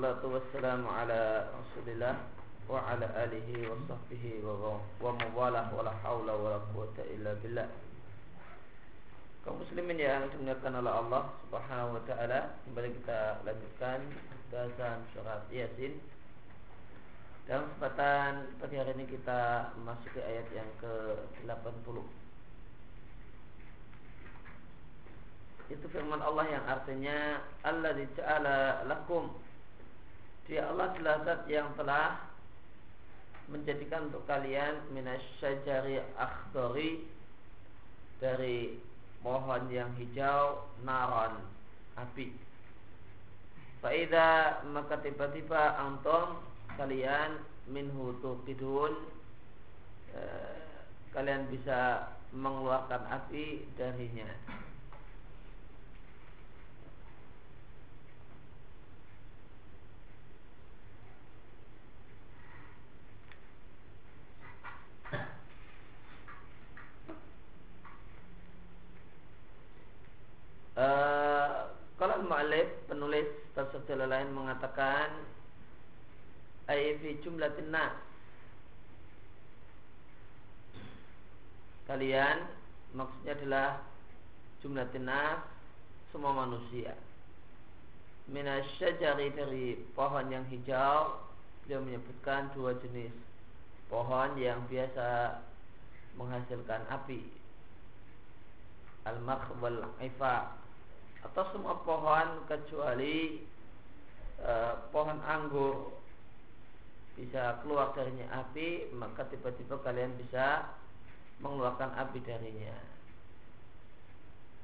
Wassalatu wassalamu ala rasulillah Wa ala alihi wa sahbihi Wa mawalah wa la hawla wa la quwata illa billah Kaum muslimin yang dimuliakan oleh Allah Subhanahu wa taala, kembali kita lanjutkan bahasan surat Yasin. Dalam kesempatan pagi hari ini kita memasuki ayat yang ke-80. itu firman Allah yang artinya Allah dica'ala lakum dia Allah adalah zat yang telah menjadikan untuk kalian minasyajari akhdari dari pohon yang hijau naron api. Faida maka tiba-tiba antum kalian minhu tuqidun eh, kalian bisa mengeluarkan api darinya Uh, kalau mu'alif penulis tafsir lain mengatakan ayat jumlah nas. Kalian maksudnya adalah jumlah nas semua manusia. Minasyajari dari pohon yang hijau beliau menyebutkan dua jenis pohon yang biasa menghasilkan api al-makh wal ifa. Atau semua pohon kecuali e, pohon anggur bisa keluar darinya api maka tiba-tiba kalian bisa mengeluarkan api darinya.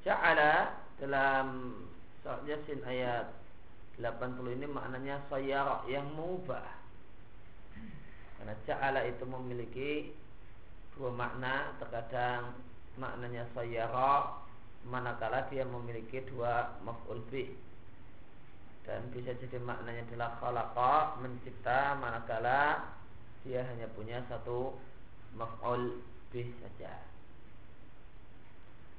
Ja'ala dalam surat Yasin ayat 80 ini maknanya sayara yang mengubah karena ja'ala itu memiliki dua makna terkadang maknanya sayara manakala dia memiliki dua maf'ul bih dan bisa jadi maknanya adalah khalaqa mencipta manakala dia hanya punya satu maf'ul bih saja.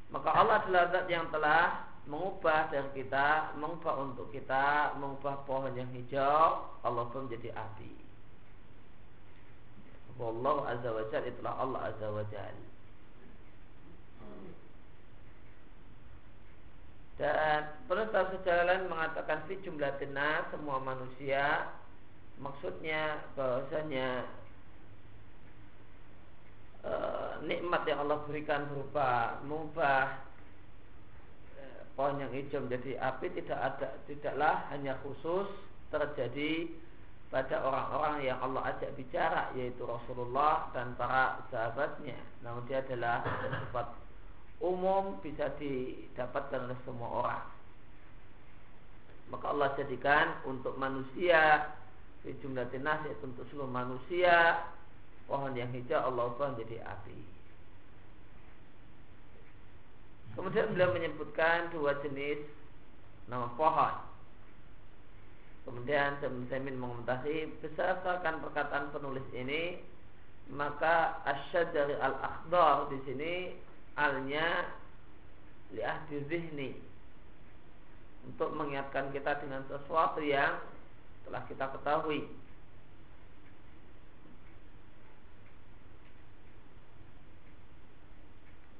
Maka Allah adalah zat yang telah mengubah dari kita, mengubah untuk kita, mengubah pohon yang hijau, Allah pun menjadi api. Wallahu azza wa jalla itulah Allah azza wa jalla. Dan penulis secara lain mengatakan fi jumlah tenar semua manusia. Maksudnya bahwasanya e, nikmat yang Allah berikan berupa mengubah e, pohon yang hijau menjadi api tidak ada tidaklah hanya khusus terjadi pada orang-orang yang Allah ajak bicara yaitu Rasulullah dan para sahabatnya. Namun dia adalah sifat umum bisa didapatkan oleh semua orang. Maka Allah jadikan untuk manusia di jumlah tinas yaitu untuk seluruh manusia pohon yang hijau Allah ubah menjadi api. Kemudian beliau menyebutkan dua jenis nama pohon. Kemudian saya mengomentari berdasarkan perkataan penulis ini maka asyad dari al-akhdar di sini alnya liahdi zihni. Untuk mengingatkan kita dengan sesuatu yang telah kita ketahui.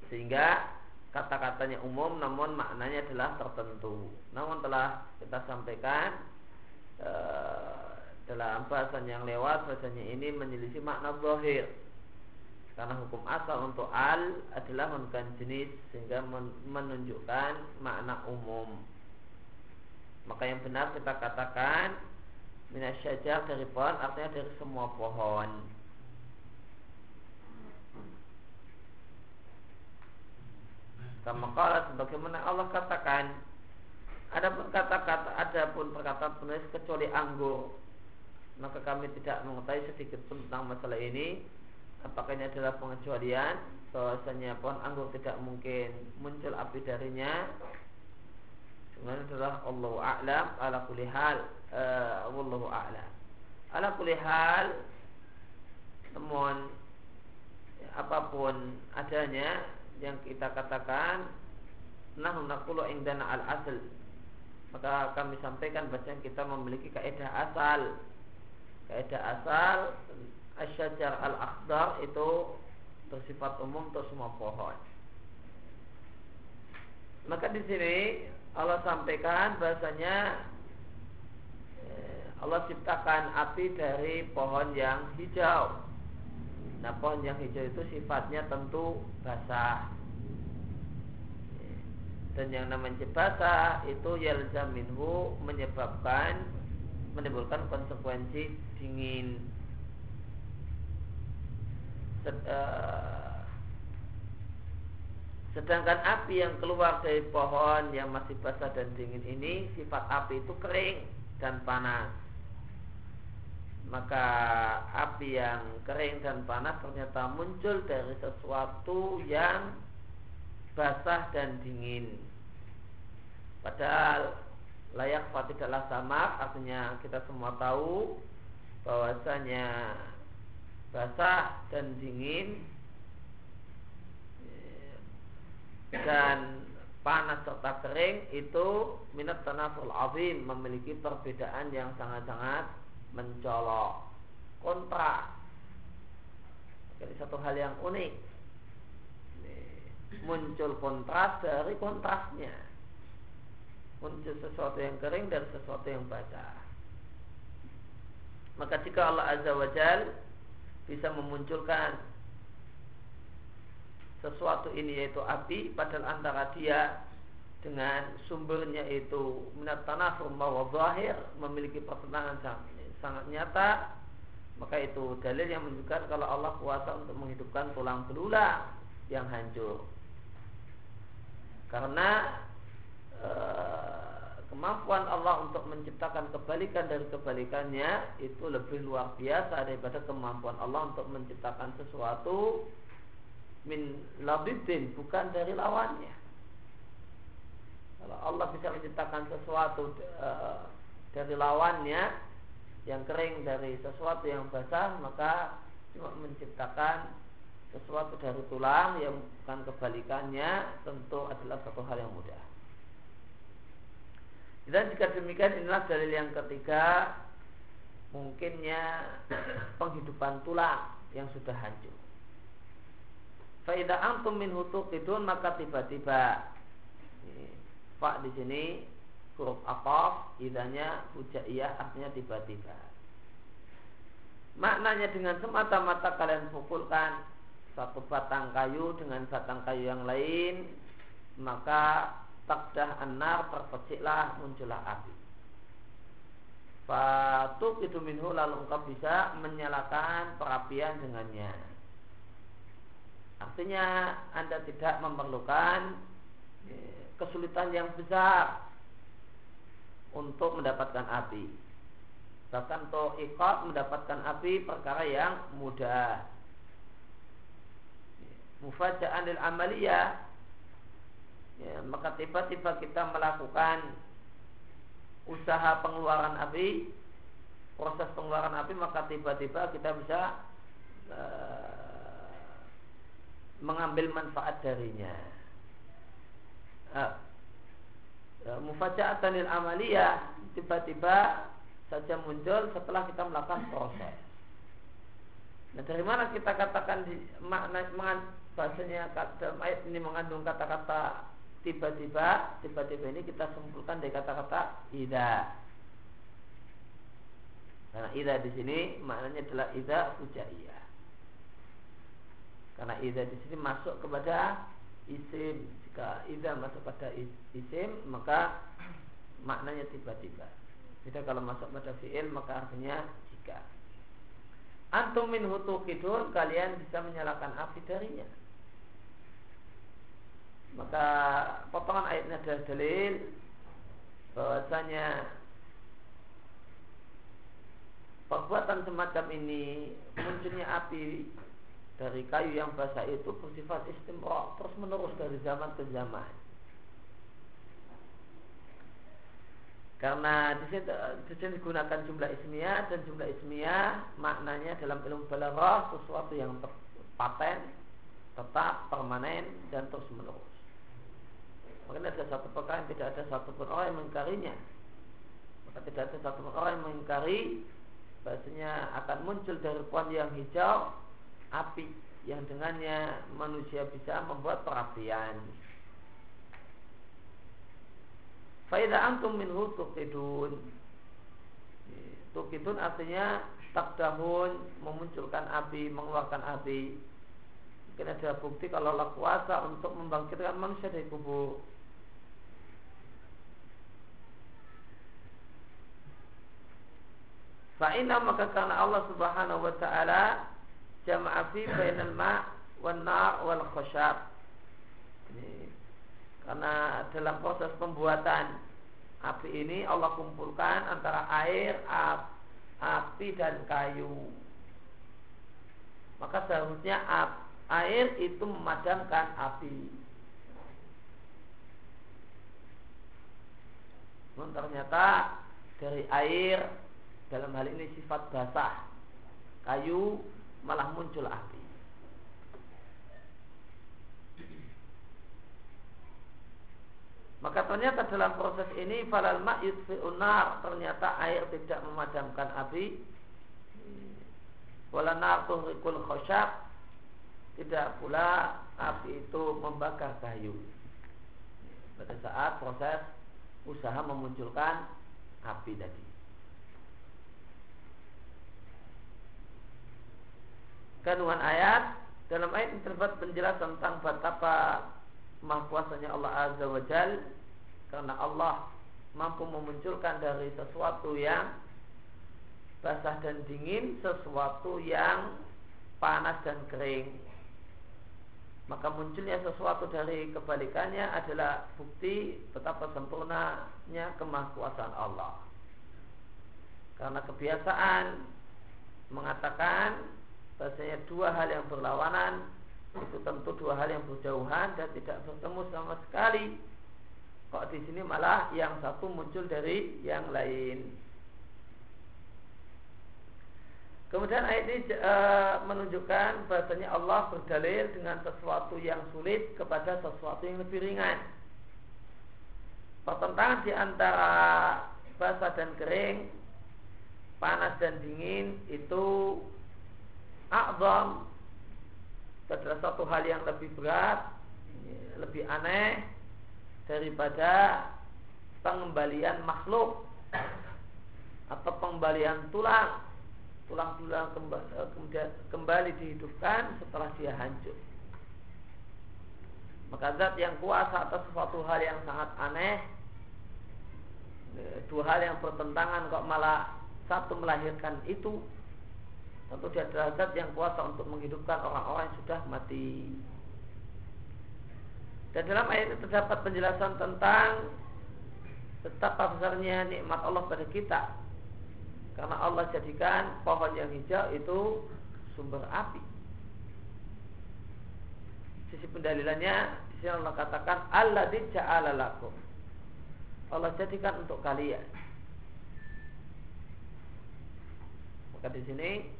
Sehingga kata-katanya umum namun maknanya adalah tertentu. Namun telah kita sampaikan e, dalam bahasan yang lewat bahasanya ini menyelisih makna zahir karena hukum asal untuk al adalah menunjukkan jenis sehingga menunjukkan makna umum. Maka yang benar kita katakan minasyajar dari pohon artinya dari semua pohon. Kama kala sebagaimana Allah katakan Adapun kata-kata adapun perkataan penulis kecuali anggur maka kami tidak mengetahui sedikit pun tentang masalah ini apakah ini adalah pengecualian? Bahwasanya pohon anggur tidak mungkin muncul api darinya. Sebenarnya adalah Allah a'lam ala kulli hal uh, wallahu a'lam. Ala kulli hal ya, apa pun adanya yang kita katakan nahnu naqulu indana al asl. Maka kami sampaikan bahwa kita memiliki kaidah asal. Kaidah asal asyajar al akhdar itu bersifat umum untuk semua pohon. Maka di sini Allah sampaikan bahasanya eh, Allah ciptakan api dari pohon yang hijau. Nah pohon yang hijau itu sifatnya tentu basah. Dan yang namanya basah itu yalzaminhu menyebabkan menimbulkan konsekuensi dingin. eh, sedangkan api yang keluar dari pohon yang masih basah dan dingin ini sifat api itu kering dan panas maka api yang kering dan panas ternyata muncul dari sesuatu yang basah dan dingin. Padahal layak tidaklah sama, artinya kita semua tahu bahwasanya basah dan dingin dan panas serta kering itu minat tanaful azim memiliki perbedaan yang sangat-sangat mencolok. Kontra. Jadi satu hal yang unik. Muncul kontras dari kontrasnya. Muncul sesuatu yang kering dan sesuatu yang basah. Maka jika Allah Azza wa Jal bisa memunculkan sesuatu ini yaitu api padahal antara dia dengan sumbernya itu minat tanah rumah zahir memiliki pertentangan sangat nyata. Maka itu dalil yang menunjukkan kalau Allah kuasa untuk menghidupkan tulang belulang yang hancur. Karena e, kemampuan Allah untuk menciptakan kebalikan dari kebalikannya itu lebih luar biasa daripada kemampuan Allah untuk menciptakan sesuatu min labidin bukan dari lawannya kalau Allah bisa menciptakan sesuatu e, dari lawannya yang kering dari sesuatu yang basah maka cuma menciptakan sesuatu dari tulang yang bukan kebalikannya tentu adalah satu hal yang mudah. Dan jika demikian inilah dalil yang ketiga mungkinnya penghidupan tulang yang sudah hancur. Faidah antum min hutuqidun maka tiba-tiba Pak di sini huruf aqaf idanya hujaiyah artinya tiba-tiba maknanya dengan semata-mata kalian pukulkan satu batang kayu dengan batang kayu yang lain maka takdah anar terpeciklah muncullah api Fatuk itu minhu lalu engkau bisa menyalakan perapian dengannya. Artinya Anda tidak memerlukan eh, kesulitan yang besar untuk mendapatkan api. Bahkan to'ikot mendapatkan api perkara yang mudah. Mufaja'an lil amaliyah ya, maka tiba-tiba kita melakukan usaha pengeluaran api proses pengeluaran api maka tiba-tiba kita bisa uh, mengambil manfaat darinya uh, mufaja'atan amaliyah tiba-tiba saja muncul setelah kita melakukan proses. Nah dari mana kita katakan di makna bahasanya ayat ini mengandung kata-kata tiba-tiba, tiba-tiba ini kita simpulkan dari kata-kata ida. Karena ida di sini maknanya adalah ida fujaiyah. Karena ida di sini masuk kepada isim jika idza masuk pada isim maka maknanya tiba-tiba Tidak kalau masuk pada fi'il maka artinya jika antum min hutukidun kalian bisa menyalakan api darinya maka potongan ayatnya adalah dalil bahwasanya perbuatan semacam ini munculnya api dari kayu yang basah itu bersifat istimrok terus menerus dari zaman ke zaman. Karena di sini, di sini digunakan jumlah ismiyah dan jumlah ismiyah maknanya dalam ilmu balaghah sesuatu yang paten, tetap, permanen dan terus menerus. Mungkin ada satu perkara yang tidak ada satu orang yang mengingkarinya. Maka tidak ada satu orang yang mengingkari bahasanya akan muncul dari pohon yang hijau api yang dengannya manusia bisa membuat perapian. Faida antum minhu tukidun. Tukidun artinya takdahun memunculkan api, mengeluarkan api. Mungkin ada bukti kalau Allah kuasa untuk membangkitkan manusia dari kubur. Fa'inna maka karena Allah subhanahu wa ta'ala jama'a fi bainal ma' wan nar wal khashab. Karena dalam proses pembuatan api ini Allah kumpulkan antara air, api dan kayu. Maka seharusnya air itu memadamkan api. Namun ternyata dari air dalam hal ini sifat basah, kayu malah muncul api. Maka ternyata dalam proses ini falal ma unar ternyata air tidak memadamkan api. Wala nar tuhrikul khosyab tidak pula api itu membakar kayu. Pada saat proses usaha memunculkan api tadi. Kandungan ayat dalam ayat ini terdapat penjelasan tentang betapa maha kuasanya Allah Azza wa Jal karena Allah mampu memunculkan dari sesuatu yang basah dan dingin sesuatu yang panas dan kering. Maka munculnya sesuatu dari kebalikannya adalah bukti betapa sempurnanya kemahkuasaan Allah. Karena kebiasaan mengatakan bahasanya dua hal yang berlawanan itu tentu dua hal yang berjauhan dan tidak bertemu sama sekali. Kok di sini malah yang satu muncul dari yang lain. Kemudian ayat ini e, menunjukkan bahasanya Allah berdalil dengan sesuatu yang sulit kepada sesuatu yang lebih ringan. Pertentangan di antara basah dan kering, panas dan dingin itu a'zam adalah satu hal yang lebih berat, lebih aneh daripada pengembalian makhluk atau pengembalian tulang tulang-tulang kemudian kembali dihidupkan setelah dia hancur. Maka zat yang kuasa atas sesuatu hal yang sangat aneh Dua hal yang bertentangan kok malah satu melahirkan itu Tentu dia adalah zat yang kuasa untuk menghidupkan orang-orang yang sudah mati. Dan dalam ayat ini terdapat penjelasan tentang betapa besarnya nikmat Allah pada kita. Karena Allah jadikan pohon yang hijau itu sumber api. Sisi pendalilannya di sini Allah katakan Allah ja'ala lakum. Allah jadikan untuk kalian. Maka di sini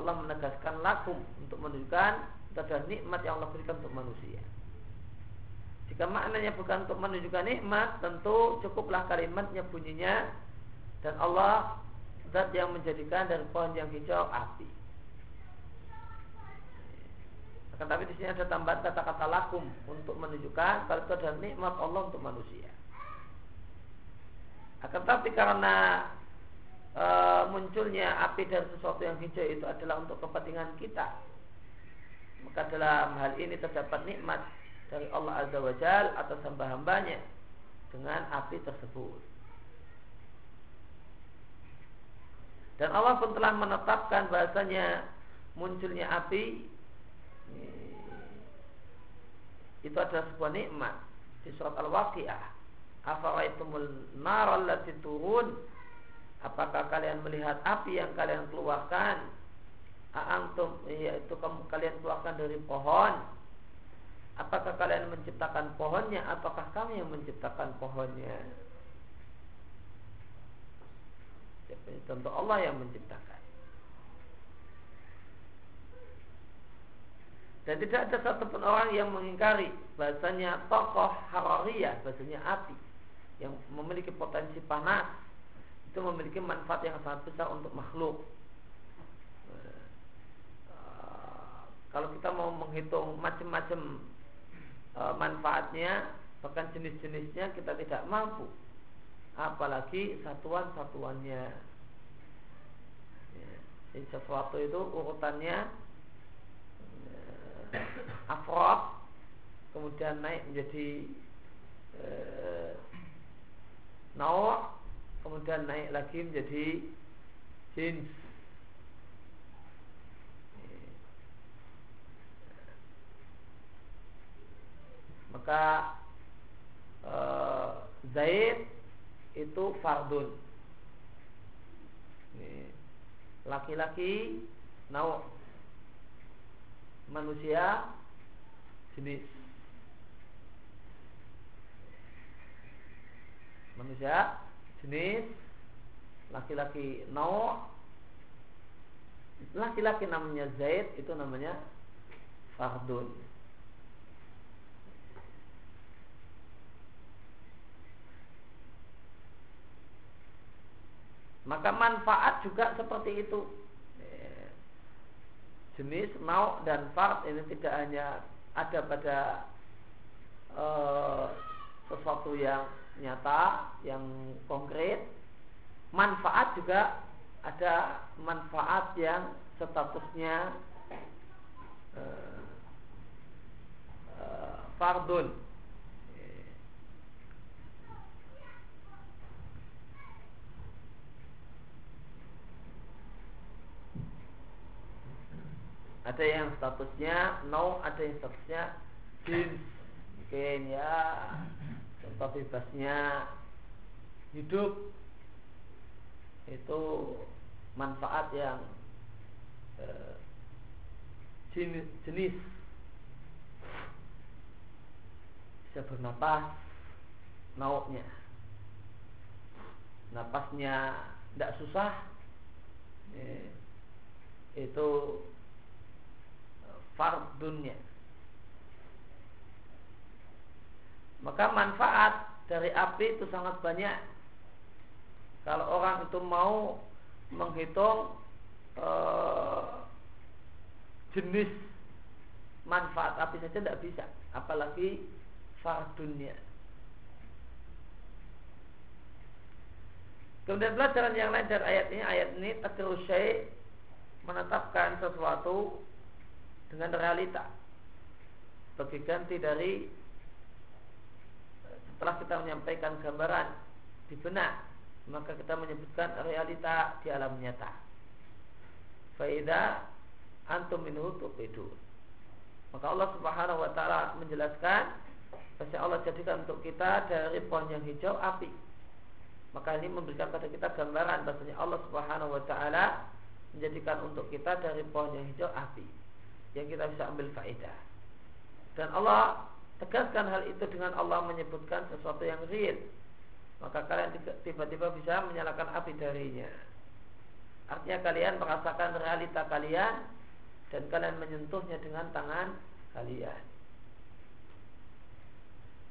Allah menegaskan lakum untuk menunjukkan pada nikmat yang Allah berikan untuk manusia. Jika maknanya bukan untuk menunjukkan nikmat, tentu cukuplah kalimatnya bunyinya dan Allah zat yang menjadikan dari pohon yang hijau api. Akan tapi di sini ada tambahan kata-kata lakum untuk menunjukkan kalau itu adalah nikmat Allah untuk manusia. Akan tapi karena e, munculnya api dari sesuatu yang hijau itu adalah untuk kepentingan kita. Maka dalam hal ini terdapat nikmat dari Allah Azza wa Jal atas hamba-hambanya dengan api tersebut. Dan Allah pun telah menetapkan bahasanya munculnya api itu adalah sebuah nikmat di surat Al-Waqi'ah. Afaraitumul nar allati turun Apakah kalian melihat api yang kalian keluarkan? Aantum yaitu kalian keluarkan dari pohon. Apakah kalian menciptakan pohonnya? Apakah kami yang menciptakan pohonnya? Tentu Allah yang menciptakan. Dan tidak ada satupun orang yang mengingkari bahasanya tokoh harariyah, bahasanya api yang memiliki potensi panas itu memiliki manfaat yang sangat besar untuk makhluk. Eh, kalau kita mau menghitung macam-macam eh, manfaatnya, bahkan jenis-jenisnya kita tidak mampu. Apalagi satuan-satuannya. Ya, sesuatu itu urutannya afrod kemudian naik menjadi e, kemudian naik lagi menjadi jins maka e, Zaid itu fardun. Laki-laki nawa manusia jenis. Manusia jenis laki-laki nau laki-laki namanya Zaid itu namanya fardun. Maka manfaat juga seperti itu. Jenis mau dan fard ini tidak hanya ada pada uh, sesuatu yang nyata, yang konkret, manfaat juga ada manfaat yang statusnya uh, uh, fardun. Ada yang statusnya no, ada yang statusnya jins. Mungkin ya contoh bebasnya hidup itu manfaat yang eh, jenis, jenis bisa bernapas nauknya napasnya tidak susah eh, itu fardunnya. Maka manfaat dari api itu sangat banyak. Kalau orang itu mau menghitung uh, jenis manfaat api saja tidak bisa, apalagi fardunnya. Kemudian pelajaran yang lain dari ayat ini, ayat ini terus menetapkan sesuatu dengan realita sebagai ganti dari setelah kita menyampaikan gambaran di benak maka kita menyebutkan realita di alam nyata. Faida antum minhu maka Allah Subhanahu wa taala menjelaskan bahwa Allah jadikan untuk kita dari pohon yang hijau api. Maka ini memberikan pada kita gambaran bahasanya Allah Subhanahu wa taala menjadikan untuk kita dari pohon yang hijau api yang kita bisa ambil faedah. Dan Allah tegaskan hal itu dengan Allah menyebutkan sesuatu yang real. Maka kalian tiba-tiba bisa menyalakan api darinya. Artinya kalian merasakan realita kalian dan kalian menyentuhnya dengan tangan kalian.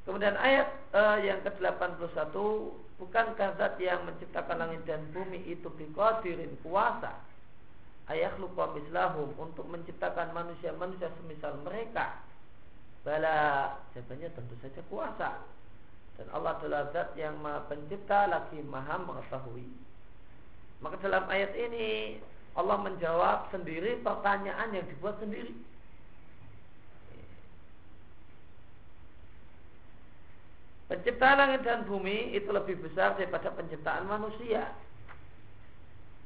Kemudian ayat uh, yang ke-81 bukan zat yang menciptakan langit dan bumi itu biqadirin kuasa ayah lupa mislahum untuk menciptakan manusia-manusia semisal mereka bala. Jawabannya tentu saja kuasa. Dan Allah adalah zat yang maha pencipta lagi maha mengetahui. Maka dalam ayat ini Allah menjawab sendiri pertanyaan yang dibuat sendiri. Penciptaan langit dan bumi itu lebih besar daripada penciptaan manusia.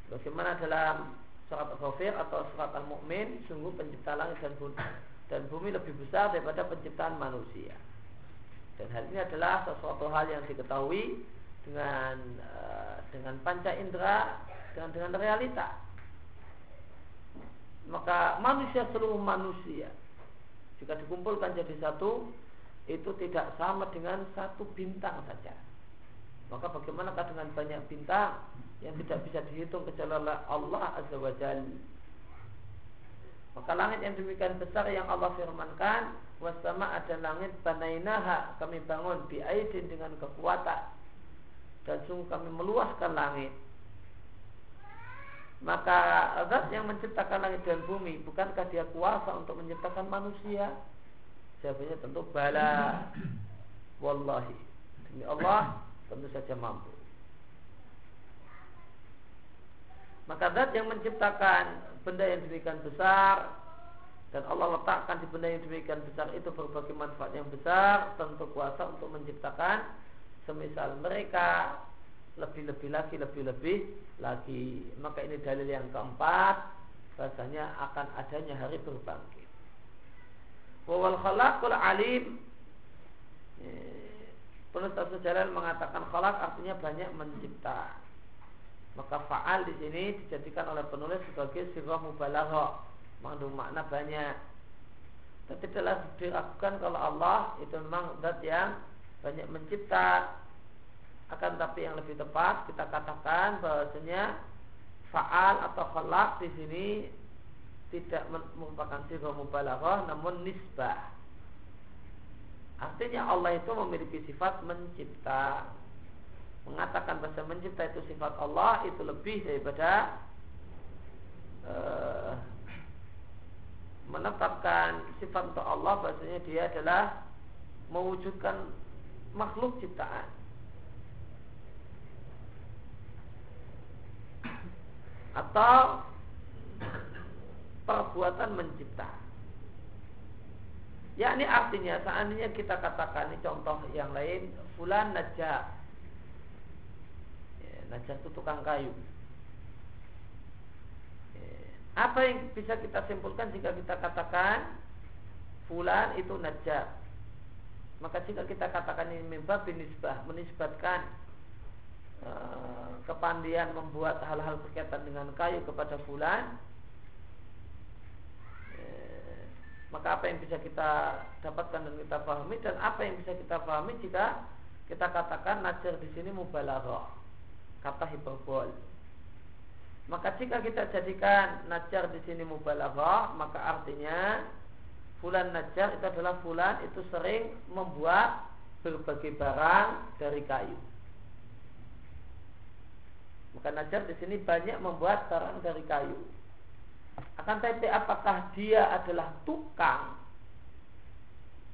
Bagaimana dalam surat Ghafir atau surat Al-Mu'min sungguh pencipta langit dan bumi, dan bumi lebih besar daripada penciptaan manusia. Dan hal ini adalah sesuatu hal yang diketahui dengan uh, dengan panca indera dan dengan realita. Maka manusia seluruh manusia jika dikumpulkan jadi satu itu tidak sama dengan satu bintang saja. Maka bagaimanakah dengan banyak bintang yang tidak bisa dihitung kecuali Allah Azza wa Jal. Maka langit yang demikian besar yang Allah firmankan, wasama ada langit banainaha kami bangun biaidin dengan kekuatan dan sungguh kami meluaskan langit. Maka zat yang menciptakan langit dan bumi bukankah dia kuasa untuk menciptakan manusia? Jawabannya tentu bala. Wallahi. Demi Allah tentu saja mampu. Maka zat yang menciptakan benda yang demikian besar dan Allah letakkan di benda yang demikian besar itu berbagai manfaat yang besar tentu kuasa untuk menciptakan semisal mereka lebih-lebih lagi lebih-lebih lagi. Maka ini dalil yang keempat bahasanya akan adanya hari berbangkit. Wawal khalaqul alim. Penulis tafsir mengatakan khalaq artinya banyak mencipta maka faal di sini dijadikan oleh penulis sebagai sirah mubalaghah, mengandung makna banyak. Tapi telah diragukan kalau Allah itu memang zat yang banyak mencipta. Akan tapi yang lebih tepat kita katakan bahwasanya faal atau khalaq di sini tidak merupakan sirah mubalaghah namun nisbah. Artinya Allah itu memiliki sifat mencipta mengatakan bahasa mencipta itu sifat Allah itu lebih daripada uh, menetapkan sifat untuk Allah bahasanya dia adalah mewujudkan makhluk ciptaan. Atau perbuatan mencipta. Ya ini artinya seandainya kita katakan ini contoh yang lain fulan najah Najjar itu tukang kayu. Apa yang bisa kita simpulkan jika kita katakan fulan itu najjar? Maka jika kita katakan ini mimba binisbah menisbatkan uh, kepandian membuat hal-hal berkaitan dengan kayu kepada fulan, maka apa yang bisa kita dapatkan dan kita pahami dan apa yang bisa kita pahami jika kita katakan najar di sini mubalaghah kata hiperbol. Maka jika kita jadikan najar di sini mubalaghah, maka artinya fulan najar itu adalah fulan itu sering membuat berbagai barang dari kayu. Maka najar di sini banyak membuat barang dari kayu. Akan tetapi apakah dia adalah tukang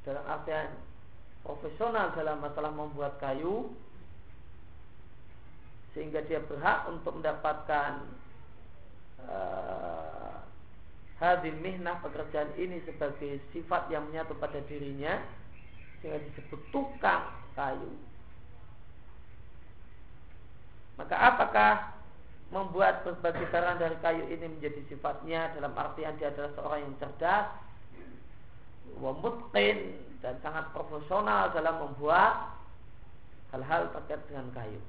dalam artian profesional dalam masalah membuat kayu sehingga dia berhak untuk mendapatkan uh, hadil mihnah pekerjaan ini sebagai sifat yang menyatu pada dirinya sehingga disebut tukang kayu maka apakah membuat berbagai barang dari kayu ini menjadi sifatnya dalam artian dia adalah seorang yang cerdas wamutkin dan sangat profesional dalam membuat hal-hal terkait dengan kayu.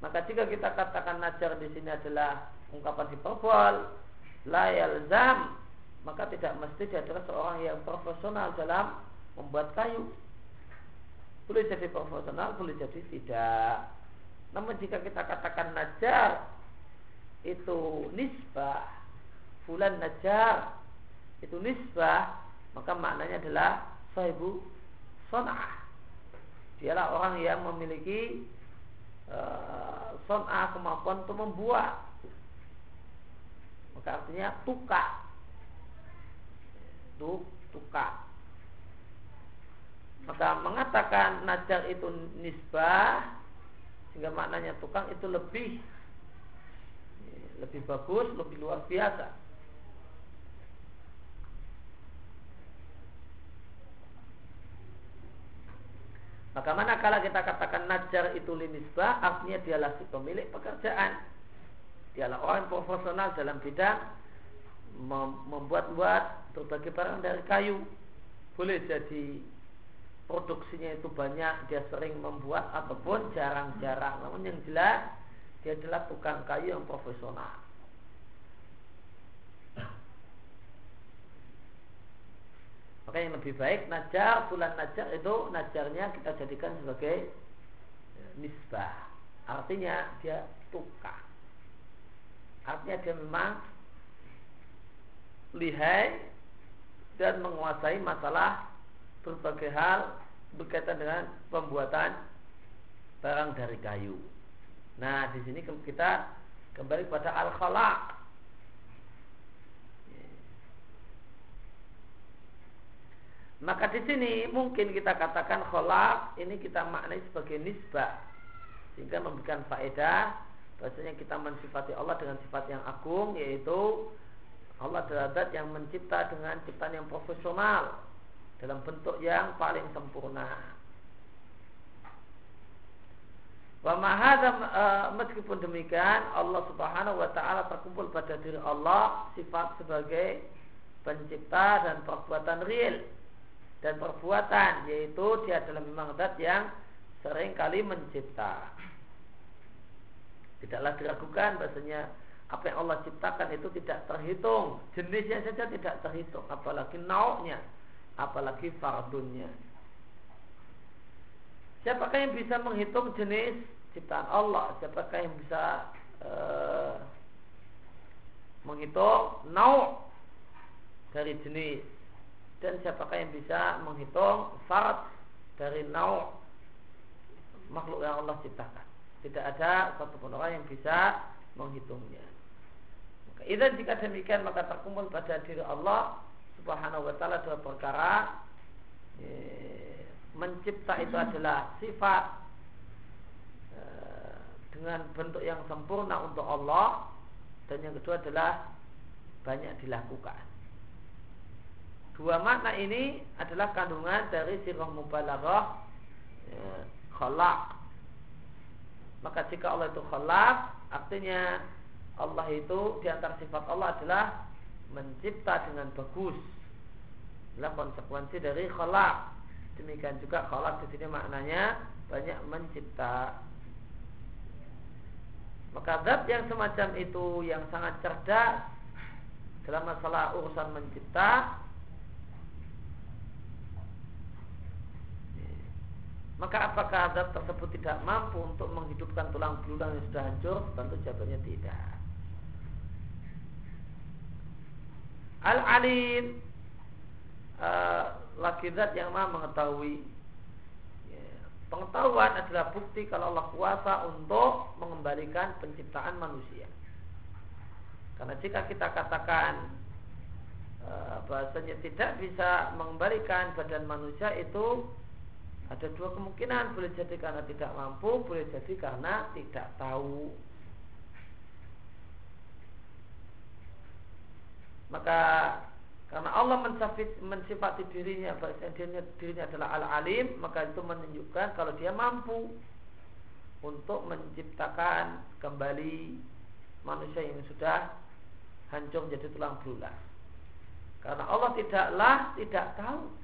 Maka jika kita katakan najar di sini adalah ungkapan hiperbol, layal zam, maka tidak mesti dia adalah seorang yang profesional dalam membuat kayu. Boleh jadi profesional, boleh jadi tidak. Namun jika kita katakan najar itu nisbah, fulan najar itu nisbah, maka maknanya adalah sahibu sonah. Dialah orang yang memiliki uh, son'a kemampuan untuk membuat. Maka artinya tukar. Itu tukar. Maka mengatakan najar itu nisbah sehingga maknanya tukang itu lebih lebih bagus, lebih luar biasa Maka manakala kita katakan najar itu linisbah, artinya dialah si pemilik pekerjaan. Dialah orang profesional dalam bidang membuat-buat berbagai barang dari kayu. Boleh jadi produksinya itu banyak, dia sering membuat ataupun jarang-jarang. Namun yang jelas dia adalah tukang kayu yang profesional. Maka yang lebih baik najar bulan najar itu najarnya kita jadikan sebagai e, nisbah. Artinya dia tukar. Artinya dia memang lihai dan menguasai masalah berbagai hal berkaitan dengan pembuatan barang dari kayu. Nah, di sini kita kembali pada al-khala. Maka di sini mungkin kita katakan kholak ini kita maknai sebagai nisbah sehingga memberikan faedah bahwasanya kita mensifati Allah dengan sifat yang agung yaitu Allah adalah yang mencipta dengan ciptaan yang profesional dalam bentuk yang paling sempurna. Wa mahadam e, meskipun demikian Allah Subhanahu wa taala terkumpul pada diri Allah sifat sebagai pencipta dan perbuatan real dan perbuatan yaitu dia adalah memang zat yang sering kali mencipta. Tidaklah diragukan bahasanya apa yang Allah ciptakan itu tidak terhitung, jenisnya saja tidak terhitung, apalagi naunya, apalagi fardunnya. Siapakah yang bisa menghitung jenis ciptaan Allah? Siapakah yang bisa uh, menghitung nau dari jenis dan siapakah yang bisa menghitung fard dari nau makhluk yang Allah ciptakan. Tidak ada satupun orang yang bisa menghitungnya. Maka itu jika demikian maka terkumpul pada diri Allah Subhanahu wa taala dua perkara mencipta itu adalah sifat eh, dengan bentuk yang sempurna untuk Allah dan yang kedua adalah banyak dilakukan. Dua makna ini adalah kandungan dari sirah mubalaghah ya, khalaq. Maka jika Allah itu khalaq, artinya Allah itu di antara sifat Allah adalah mencipta dengan bagus. Adalah konsekuensi dari khalaq. Demikian juga khalaq di sini maknanya banyak mencipta. Maka zat yang semacam itu yang sangat cerdas dalam masalah urusan mencipta Maka apakah zat tersebut tidak mampu untuk menghidupkan tulang belulang yang sudah hancur? Tentu jawabannya tidak. Al-alim uh, lagi zat yang maha mengetahui. Ya, pengetahuan adalah bukti kalau Allah kuasa untuk mengembalikan penciptaan manusia. Karena jika kita katakan uh, bahasanya tidak bisa mengembalikan badan manusia itu ada dua kemungkinan, boleh jadi karena tidak mampu, boleh jadi karena tidak tahu. Maka karena Allah mensifati dirinya dirinya, dirinya adalah al-alim, maka itu menunjukkan kalau dia mampu untuk menciptakan kembali manusia yang sudah hancur menjadi tulang belulang. Karena Allah tidaklah tidak tahu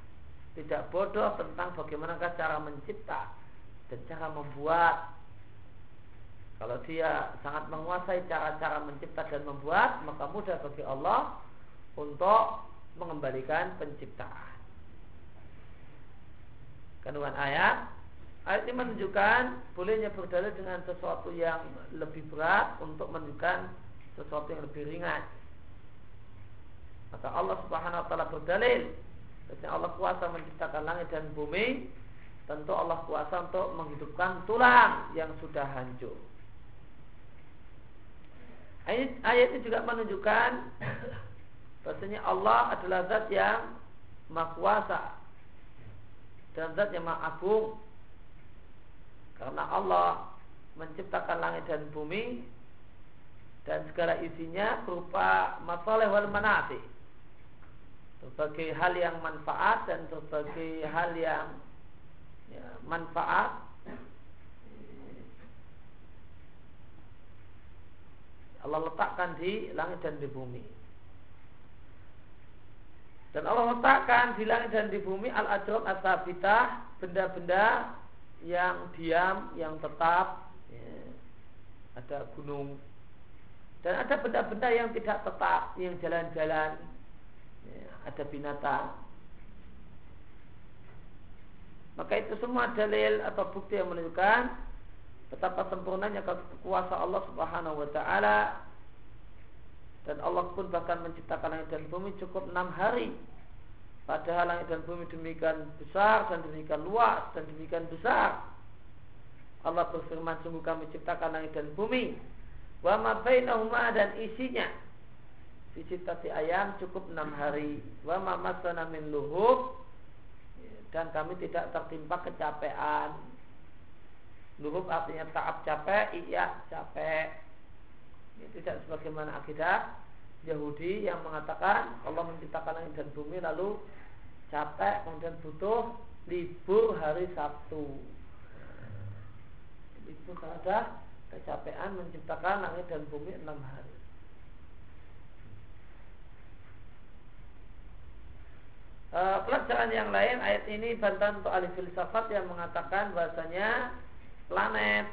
tidak bodoh tentang bagaimana cara mencipta dan cara membuat. Kalau dia sangat menguasai cara-cara mencipta dan membuat, maka mudah bagi Allah untuk mengembalikan penciptaan. Kandungan ayat Ayat ini menunjukkan bolehnya berdalil dengan sesuatu yang lebih berat untuk menunjukkan sesuatu yang lebih ringan. Maka Allah Subhanahu wa taala berdalil Ketika Allah kuasa menciptakan langit dan bumi, tentu Allah kuasa untuk menghidupkan tulang yang sudah hancur. Ayat, ayat ini juga menunjukkan bahasanya Allah adalah zat yang maha kuasa dan zat yang maha agung karena Allah menciptakan langit dan bumi dan segala isinya berupa masalah wal manati berbagai hal yang manfaat dan berbagai hal yang ya, manfaat Allah letakkan di langit dan di bumi. Dan Allah letakkan di langit dan di bumi al-ajrab asabitah benda-benda yang diam, yang tetap. Ya. Ada gunung. Dan ada benda-benda yang tidak tetap, yang jalan-jalan ada binatang. Maka itu semua dalil atau bukti yang menunjukkan betapa sempurnanya kuasa Allah Subhanahu wa taala. Dan Allah pun bahkan menciptakan langit dan bumi cukup enam hari. Padahal langit dan bumi demikian besar dan demikian luas dan demikian besar. Allah berfirman sungguh kami ciptakan langit dan bumi. Wa ma dan isinya fi ayam cukup enam hari wa ma masana min luhub dan kami tidak tertimpa kecapean luhub artinya taab capek iya capek ini tidak sebagaimana akidah Yahudi yang mengatakan Allah menciptakan langit dan bumi lalu capek kemudian butuh libur hari Sabtu. Itu ada kecapean menciptakan langit dan bumi enam hari. E, pelajaran yang lain ayat ini bantahan untuk ahli filsafat yang mengatakan bahasanya planet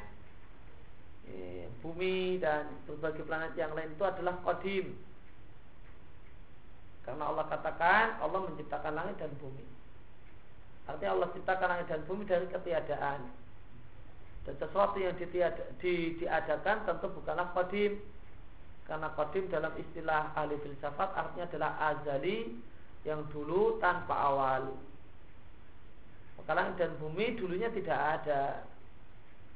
Eh, bumi dan berbagai planet yang lain itu adalah kodim. Karena Allah katakan Allah menciptakan langit dan bumi. Artinya Allah ciptakan langit dan bumi dari ketiadaan. Dan sesuatu yang ditiada, di, diadakan tentu bukanlah kodim. Karena kodim dalam istilah ahli filsafat artinya adalah azali yang dulu tanpa awal. Maka langit dan bumi dulunya tidak ada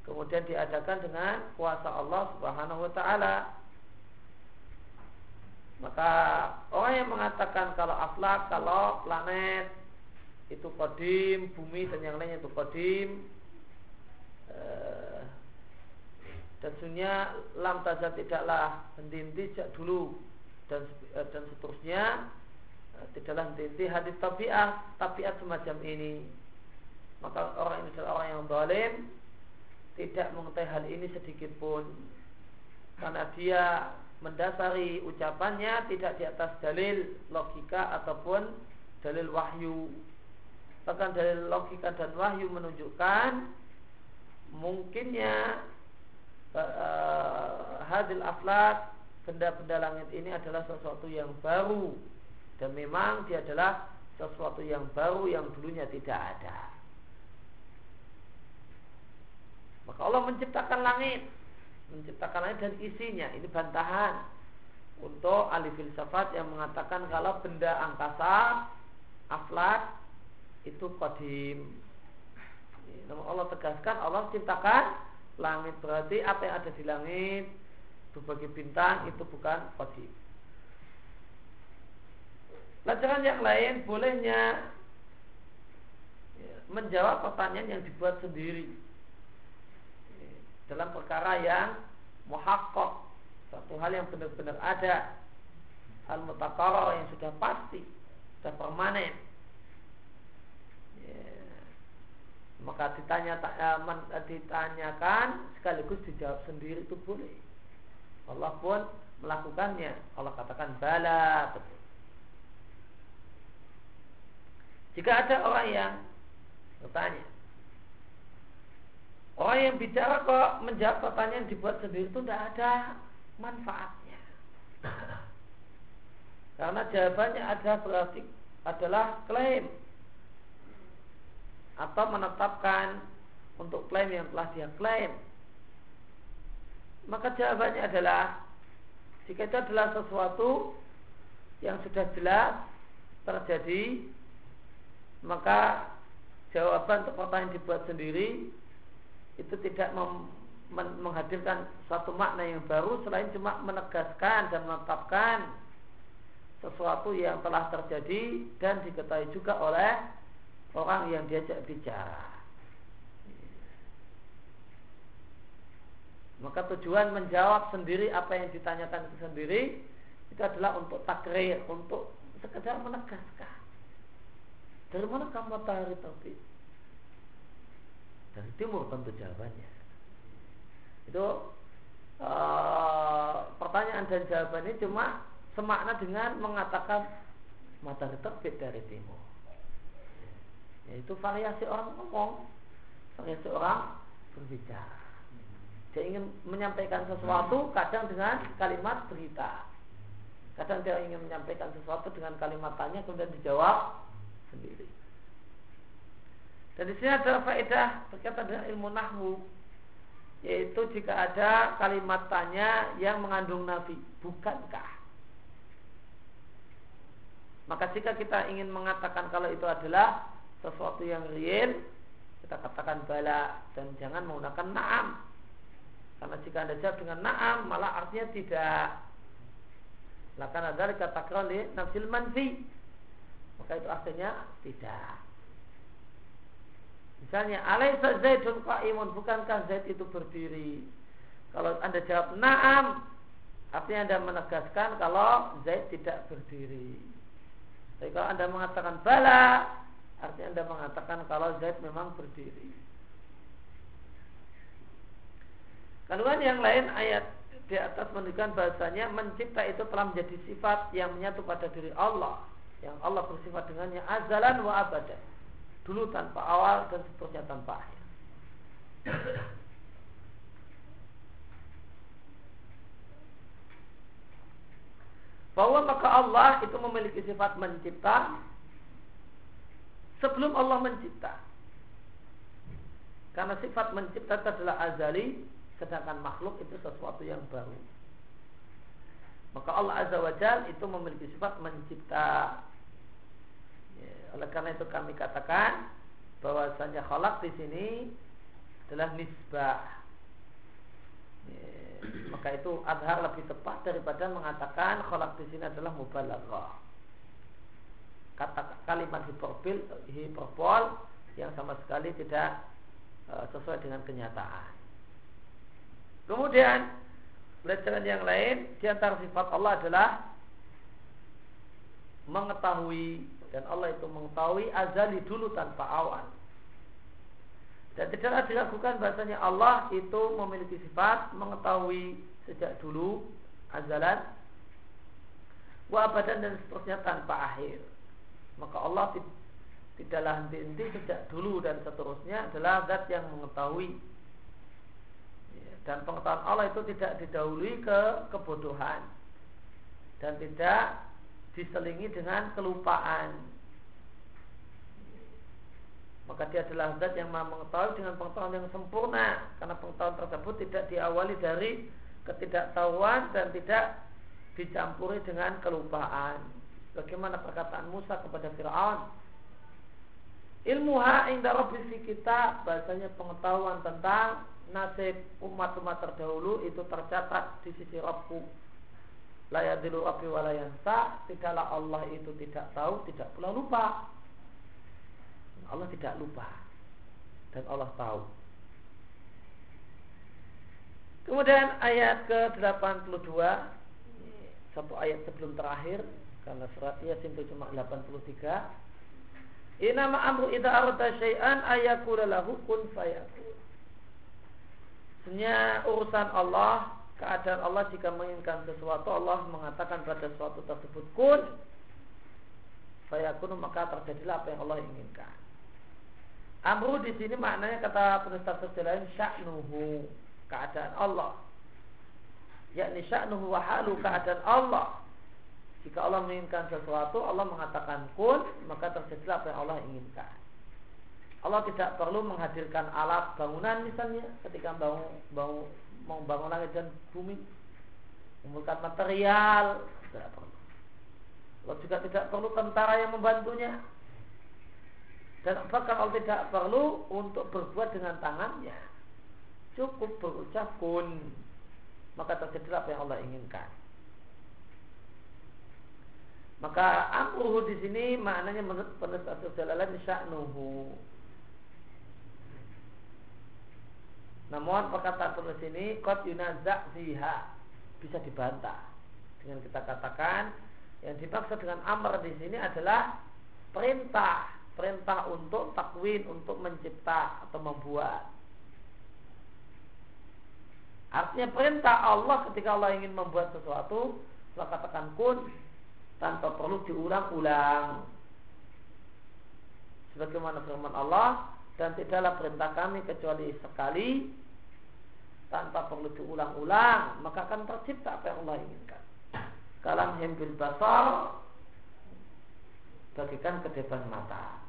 kemudian diadakan dengan kuasa Allah Subhanahu wa taala. Maka orang yang mengatakan kalau aflak, kalau planet itu kodim, bumi dan yang lainnya itu kodim, eh, dan sunya lam taza tidaklah henti-henti sejak dulu dan eh, dan seterusnya tidaklah henti-henti hadis tabiat tabiat semacam ini. Maka orang ini adalah orang yang zalim tidak mengetahui hal ini sedikit pun. Karena dia mendasari ucapannya tidak di atas dalil logika ataupun dalil wahyu. Bahkan dalil logika dan wahyu menunjukkan mungkinnya uh, hadil aflak benda-benda langit ini adalah sesuatu yang baru dan memang dia adalah sesuatu yang baru yang dulunya tidak ada Maka Allah menciptakan langit, menciptakan langit dan isinya. Ini bantahan untuk ahli filsafat yang mengatakan kalau benda angkasa, aflat itu kodim. Namun Allah tegaskan Allah ciptakan langit berarti apa yang ada di langit berbagai bintang itu bukan kodim. Pelajaran yang lain bolehnya. Menjawab pertanyaan yang dibuat sendiri. Dalam perkara yang muhakkok satu hal yang benar-benar ada. Hal mutakara yang sudah pasti sudah permanen. Ya. maka ditanya eh, ditanyakan sekaligus dijawab sendiri itu boleh. Allah pun melakukannya. Allah katakan bala betul jika ada orang yang bertanya Orang yang bicara kok menjawab pertanyaan dibuat sendiri itu tidak ada manfaatnya. Karena jawabannya ada berarti adalah klaim atau menetapkan untuk klaim yang telah dia klaim. Maka jawabannya adalah jika itu adalah sesuatu yang sudah jelas terjadi, maka jawaban untuk pertanyaan dibuat sendiri itu tidak mem, men, menghadirkan suatu makna yang baru selain cuma menegaskan dan menetapkan sesuatu yang telah terjadi dan diketahui juga oleh orang yang diajak bicara. Maka tujuan menjawab sendiri apa yang ditanyakan itu sendiri itu adalah untuk takrir, untuk sekedar menegaskan. Dari mana kamu matahari terbit? dari timur tentu jawabannya. Itu uh, pertanyaan dan jawabannya cuma semakna dengan mengatakan matahari terbit dari timur. Yaitu variasi orang ngomong variasi orang berbicara. Dia ingin menyampaikan sesuatu kadang dengan kalimat berita. Kadang dia ingin menyampaikan sesuatu dengan kalimat tanya kemudian dijawab sendiri dan di sini ada faedah berkaitan dengan ilmu nahwu yaitu jika ada kalimat tanya yang mengandung nafi bukankah Maka jika kita ingin mengatakan kalau itu adalah sesuatu yang real, kita katakan bala dan jangan menggunakan naam. Karena jika anda jawab dengan naam, malah artinya tidak. Karena dari kata kerali nafsil manfi, maka itu artinya tidak. Misalnya, alaisa zaidun qaimun, bukankah Zaid itu berdiri? Kalau anda jawab naam, artinya anda menegaskan kalau Zaid tidak berdiri. Tapi kalau anda mengatakan bala, artinya anda mengatakan kalau Zaid memang berdiri. Kandungan yang lain ayat di atas menunjukkan bahasanya mencipta itu telah menjadi sifat yang menyatu pada diri Allah yang Allah bersifat dengannya azalan wa abadan dulu tanpa awal dan seterusnya tanpa akhir bahwa maka Allah itu memiliki sifat mencipta sebelum Allah mencipta. Karena sifat mencipta itu adalah azali, sedangkan makhluk itu sesuatu yang baru. Maka Allah Azza wa Jal itu memiliki sifat mencipta. Oleh karena itu kami katakan bahwasanya khalaq di sini adalah nisbah. Ya, maka itu adhar lebih tepat daripada mengatakan kholak di sini adalah mubalaghah. Kata kalimat hiperbol, hiperbol yang sama sekali tidak uh, sesuai dengan kenyataan. Kemudian pelajaran yang lain di antara sifat Allah adalah mengetahui dan Allah itu mengetahui azali dulu tanpa awal. Dan tidaklah diragukan bahasanya Allah itu memiliki sifat mengetahui sejak dulu azalan wa abadan dan seterusnya tanpa akhir. Maka Allah tidaklah henti-henti sejak dulu dan seterusnya adalah zat yang mengetahui. Ya, dan pengetahuan Allah itu tidak didahului ke kebodohan dan tidak diselingi dengan kelupaan. Maka dia adalah zat yang maha mengetahui dengan pengetahuan yang sempurna. Karena pengetahuan tersebut tidak diawali dari ketidaktahuan dan tidak dicampuri dengan kelupaan. Bagaimana perkataan Musa kepada Fir'aun? Ilmuha inda rabbi kita bahasanya pengetahuan tentang nasib umat-umat terdahulu itu tercatat di sisi Rabbu la yadilu rabbi wa tidaklah Allah itu tidak tahu tidak pula lupa Allah tidak lupa dan Allah tahu. Kemudian ayat ke-82 satu ayat sebelum terakhir karena surat Yasin itu cuma 83. Inama amru idza arada syai'an ayakula lahu kun fayakun. Urusan Allah, keadaan Allah jika menginginkan sesuatu Allah mengatakan pada sesuatu tersebut kun fayakun maka terjadilah apa yang Allah inginkan. Amru di sini maknanya kata penulis tafsir lain sya'nuhu keadaan Allah. Yakni sya'nuhu wa halu keadaan Allah. Jika Allah menginginkan sesuatu, Allah mengatakan kun, maka terjadilah apa yang Allah inginkan. Allah tidak perlu menghadirkan alat bangunan misalnya ketika bangun, bangun mau bangun langit dan bumi, mengumpulkan material, tidak perlu. Allah juga tidak perlu tentara yang membantunya, dan bahkan Allah tidak perlu untuk berbuat dengan tangannya. Cukup berucap kun. Maka terjadilah apa yang Allah inginkan. Maka amruhu di sini maknanya menurut penulis Jalalain sya'nuhu. Namun perkataan penulis ini kot yunazak ziha bisa dibantah dengan kita katakan yang dimaksud dengan amr di sini adalah perintah perintah untuk takwin, untuk mencipta atau membuat. Artinya perintah Allah ketika Allah ingin membuat sesuatu, Allah katakan kun tanpa perlu diulang-ulang. Sebagaimana firman Allah dan tidaklah perintah kami kecuali sekali tanpa perlu diulang-ulang maka akan tercipta apa yang Allah inginkan. Kalam himbil basar bagikan ke depan mata.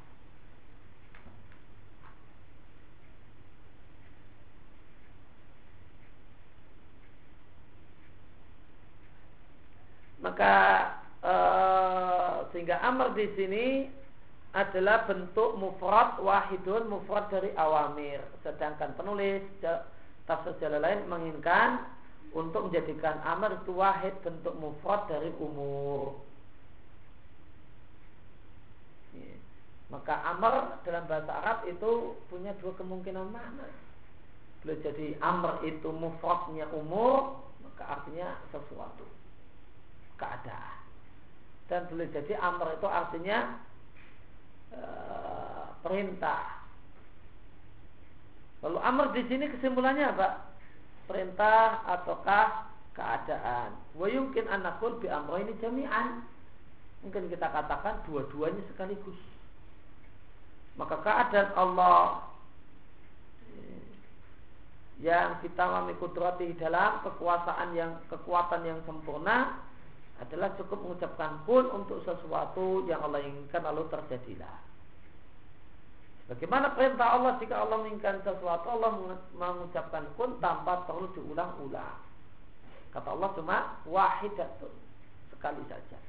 maka e, sehingga amr di sini adalah bentuk mufrad wahidun mufrad dari awamir. Sedangkan penulis tafsir jalan lain menginginkan untuk menjadikan amr itu wahid bentuk mufrad dari umur. Maka amr dalam bahasa Arab itu punya dua kemungkinan makna. Boleh jadi amr itu mufradnya umur maka artinya sesuatu. Keadaan. Dan boleh jadi amr itu artinya Eh, perintah. Lalu amr di sini kesimpulannya apa? Perintah ataukah keadaan? Wa yumkin anakul bi ini jami'an. Mungkin kita katakan dua-duanya sekaligus. Maka keadaan Allah yang kita memikudrati dalam kekuasaan yang kekuatan yang sempurna adalah cukup mengucapkan kun untuk sesuatu yang Allah inginkan lalu terjadilah. Bagaimana perintah Allah jika Allah menginginkan sesuatu Allah mengucapkan kun tanpa perlu diulang-ulang. Kata Allah cuma wahidatun sekali saja.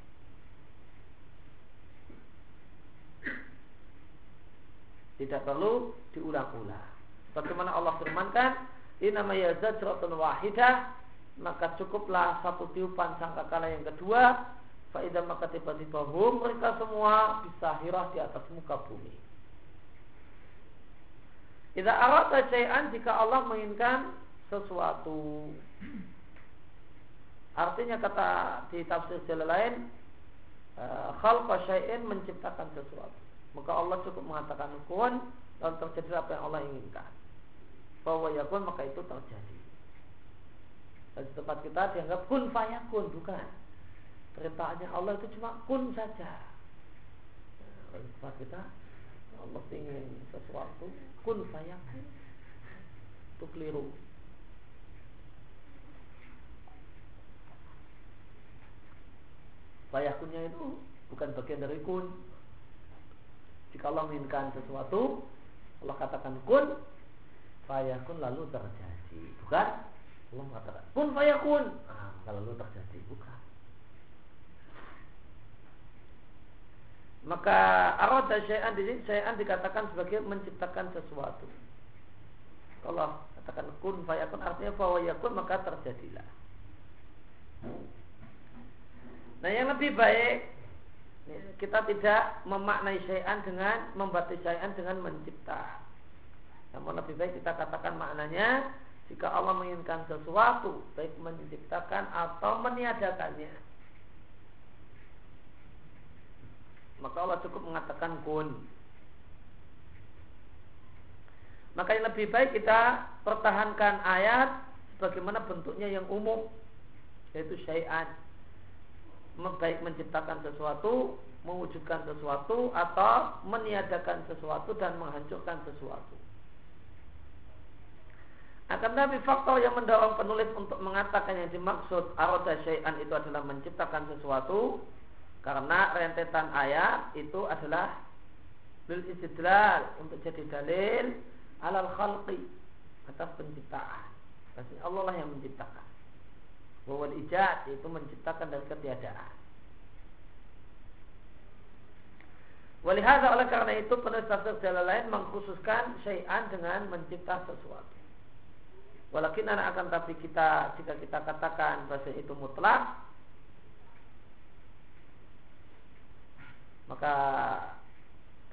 Tidak perlu diulang-ulang. Bagaimana Allah firmankan, "Ini namanya zajratun wahidah maka cukuplah satu tiupan sangkakala yang kedua Faidah maka tiba-tiba hum mereka semua bisa hirah di atas muka bumi. Tidak arata syai'an jika Allah menginginkan sesuatu. Artinya kata di tafsir jalan lain, eh, khalqa syai'in menciptakan sesuatu. Maka Allah cukup mengatakan kun dan terjadi apa yang Allah inginkan. Bahwa yakun maka itu terjadi. Dan di tempat kita dianggap kun fayakun bukan. Perintahnya Allah itu cuma kun saja. Nah, di tempat kita Allah ingin sesuatu kun fayakun. Itu keliru. Fayakunnya itu bukan bagian dari kun. Jika Allah menginginkan sesuatu, Allah katakan kun, fayakun lalu terjadi. Bukan Allah mengatakan kun fayakun. Ah, kalau lu terjadi bukan. Maka arada syai'an di sini syai'an dikatakan sebagai menciptakan sesuatu. Kalau katakan kun fayakun artinya bahwa yakun maka terjadilah. Nah yang lebih baik kita tidak memaknai syai'an dengan membatis syai'an dengan mencipta. Namun lebih baik kita katakan maknanya jika Allah menginginkan sesuatu baik menciptakan atau meniadakannya. Maka Allah cukup mengatakan kun. Maka yang lebih baik kita pertahankan ayat sebagaimana bentuknya yang umum yaitu syai'an. Baik menciptakan sesuatu mewujudkan sesuatu atau meniadakan sesuatu dan menghancurkan sesuatu akan tapi faktor yang mendorong penulis untuk mengatakan yang dimaksud aroda syai'an itu adalah menciptakan sesuatu karena rentetan ayat itu adalah bil istidlal untuk jadi dalil alal khalqi atas penciptaan. Pasti Allah lah yang menciptakan. Bahwa ijad itu menciptakan dari ketiadaan. Walihada oleh karena itu penulis tafsir jalan lain mengkhususkan syai'an dengan mencipta sesuatu. Walakin anak akan tapi kita jika kita katakan bahasa itu mutlak maka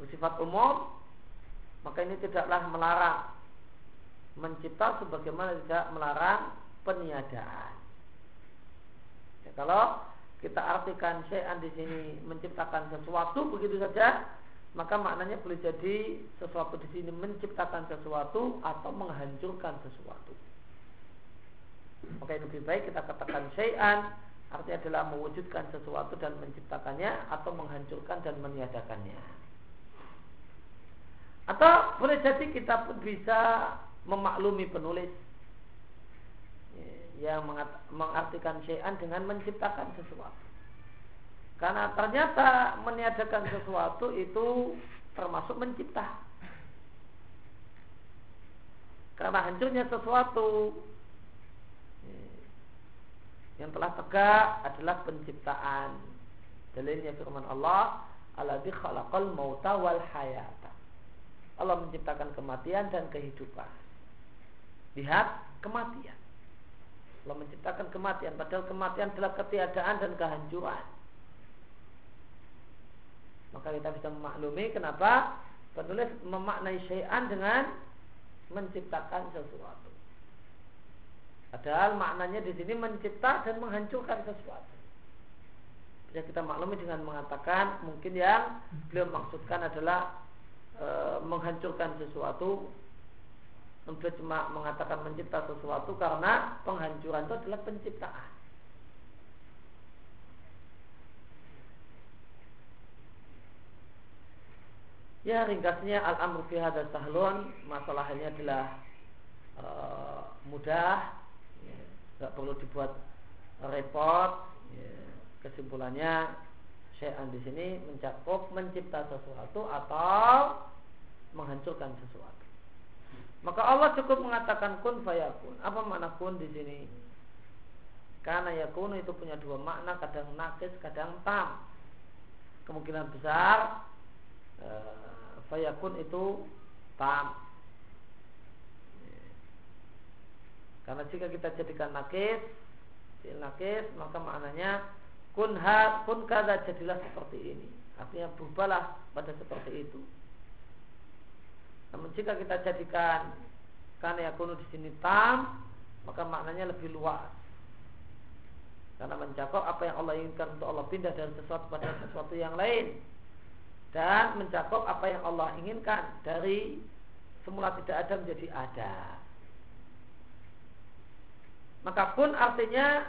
bersifat umum maka ini tidaklah melarang mencipta sebagaimana tidak melarang peniadaan. Ya, kalau kita artikan syai'an di sini menciptakan sesuatu begitu saja, maka maknanya boleh jadi sesuatu di sini menciptakan sesuatu atau menghancurkan sesuatu. Maka yang lebih baik kita katakan syai'an artinya adalah mewujudkan sesuatu dan menciptakannya atau menghancurkan dan meniadakannya. Atau boleh jadi kita pun bisa memaklumi penulis yang mengartikan syai'an dengan menciptakan sesuatu. Karena ternyata meniadakan sesuatu itu termasuk mencipta. Karena hancurnya sesuatu yang telah tegak adalah penciptaan Dalilnya firman Allah, "Alladzi khalaqal mauta wal hayata." Allah menciptakan kematian dan kehidupan. Lihat kematian. Allah menciptakan kematian padahal kematian adalah ketiadaan dan kehancuran. Maka kita bisa memaklumi kenapa penulis memaknai syai'an dengan menciptakan sesuatu. Padahal maknanya di sini mencipta dan menghancurkan sesuatu. Bisa kita maklumi dengan mengatakan mungkin yang beliau maksudkan adalah e, menghancurkan sesuatu. Beliau cuma mengatakan mencipta sesuatu karena penghancuran itu adalah penciptaan. Ya ringkasnya al-amru fi hadha sahlun masalahnya adalah e, mudah nggak perlu dibuat repot. Ya. kesimpulannya syai'an di sini mencakup mencipta sesuatu atau menghancurkan sesuatu. Maka Allah cukup mengatakan kun fayakun. Apa makna kun di sini? Karena yakun itu punya dua makna kadang nakis kadang tam. Kemungkinan besar e, fayakun itu tam Karena jika kita jadikan nakis, nakis maka maknanya kun ha, kun kada jadilah seperti ini. Artinya berubahlah pada seperti itu. Namun jika kita jadikan karena yakunu di sini tam, maka maknanya lebih luas. Karena mencakup apa yang Allah inginkan untuk Allah pindah dari sesuatu pada sesuatu yang lain dan mencakup apa yang Allah inginkan dari semula tidak ada menjadi ada. Maka pun artinya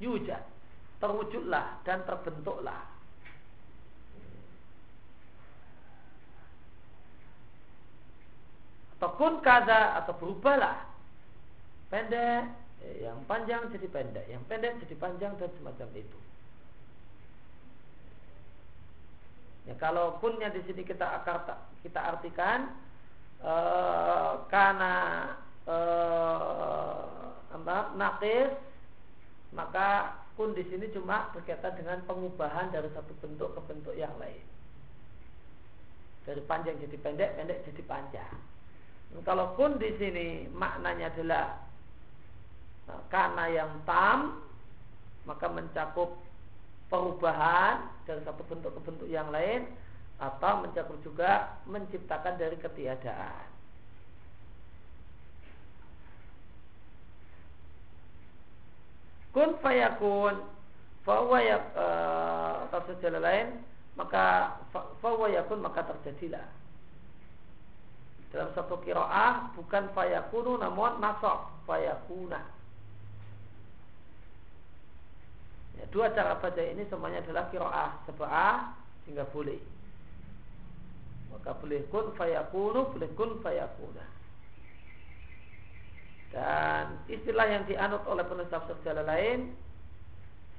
yujad, terwujudlah dan terbentuklah. Atau kun kada atau berubahlah. Pendek, eh, yang panjang jadi pendek, yang pendek jadi panjang dan semacam itu. Ya, kalau punnya di sini kita akar kita artikan eh, karena eh, apa nakis maka kun di sini cuma berkaitan dengan pengubahan dari satu bentuk ke bentuk yang lain. Dari panjang jadi pendek pendek jadi panjang. Dan kalau kun di sini maknanya adalah e, karena yang tam maka mencakup perubahan dari satu bentuk ke bentuk yang lain atau mencakup juga menciptakan dari ketiadaan kun fayakun. Fahuwa ya uh, atau sejalan lain maka fahuwa yakun maka terjadilah. Dalam satu kiroah bukan fayakunu namun nasab. Fayakuna. Ya, dua cara baca ini semuanya adalah kiroah. Sebelah sehingga boleh. Maka boleh kun fayakunu boleh kun fayakuna dan istilah yang dianut oleh penulis tafsir jalan lain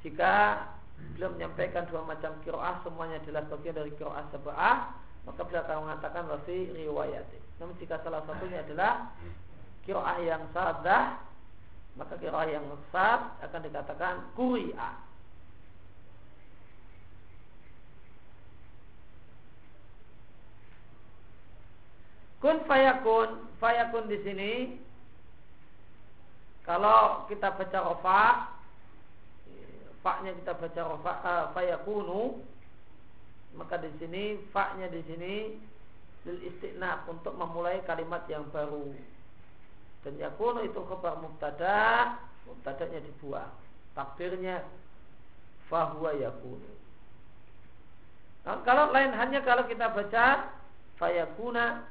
jika beliau menyampaikan dua macam kiroah semuanya adalah bagian dari kiroah sebelah maka beliau akan mengatakan wasi riwayat. Namun jika salah satunya adalah kiroah yang sadah maka kiroah yang sad akan dikatakan kuri'ah. Kun fayakun, fayakun di sini kalau kita baca rofa, faknya kita baca rofa, uh, fayakunu, maka di sini faknya di sini lil istiqnaf untuk memulai kalimat yang baru. Dan yakunu itu khabar mubtada, mubtadanya dibuang. Takdirnya fahuwa yakunu. Nah, kalau lain hanya kalau kita baca fayakuna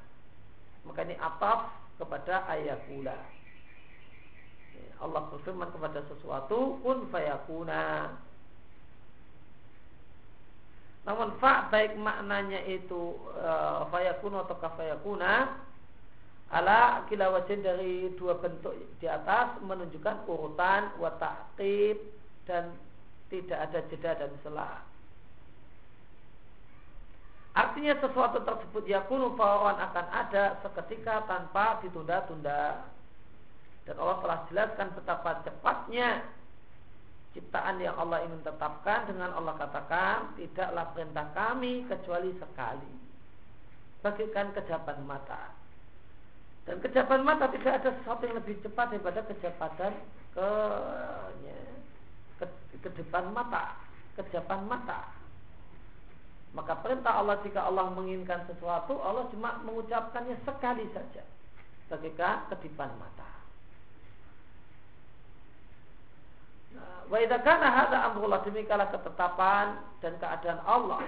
maka ini ataf kepada ayakula. Allah berfirman kepada sesuatu kun fayakuna namun fa baik maknanya itu e, fayakuna atau kafayakuna ala kila wajin dari dua bentuk di atas menunjukkan urutan wa dan tidak ada jeda dan selah. Artinya sesuatu tersebut yakunu fawawan akan ada seketika tanpa ditunda-tunda. Dan Allah telah jelaskan betapa cepatnya ciptaan yang Allah ingin tetapkan dengan Allah katakan tidaklah perintah kami kecuali sekali. Bagikan kejapan mata. Dan kejapan mata tidak ada sesuatu yang lebih cepat daripada kecepatan ke, ya, ke, ke mata kejapan mata. Maka perintah Allah jika Allah menginginkan sesuatu Allah cuma mengucapkannya sekali saja. Bagikan kedipan mata Wa idza kana hadza amrullah demikianlah ketetapan dan keadaan Allah.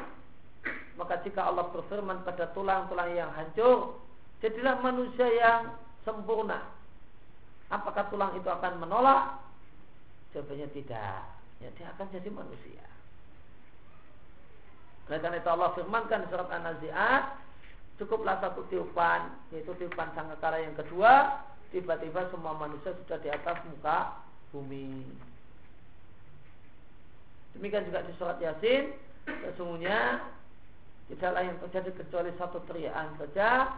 Maka jika Allah berfirman pada tulang-tulang yang hancur, jadilah manusia yang sempurna. Apakah tulang itu akan menolak? Jawabannya tidak. Ya, dia akan jadi manusia. Oleh karena itu Allah firmankan surat An-Nazi'at, cukuplah satu tiupan, yaitu tiupan sangkakala yang kedua, tiba-tiba semua manusia sudah di atas muka bumi. Demikian juga di surat Yasin, sesungguhnya tidaklah yang terjadi kecuali satu teriakan saja,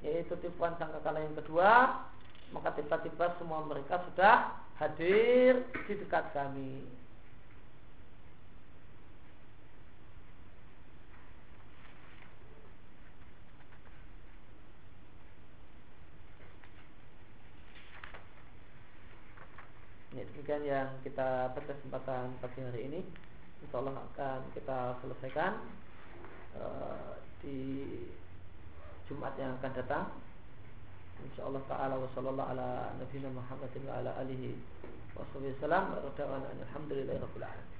yaitu tipuan sangkakala yang kedua, maka tiba-tiba semua mereka sudah hadir di dekat kami. Ya, demikian yang kita pada kesempatan pagi hari ini. Insya Allah akan kita selesaikan uh, di Jumat yang akan datang. Insya Allah Taala wa sallallahu ala nabiyina Muhammadin wa ala alihi wa sallam wa alamin.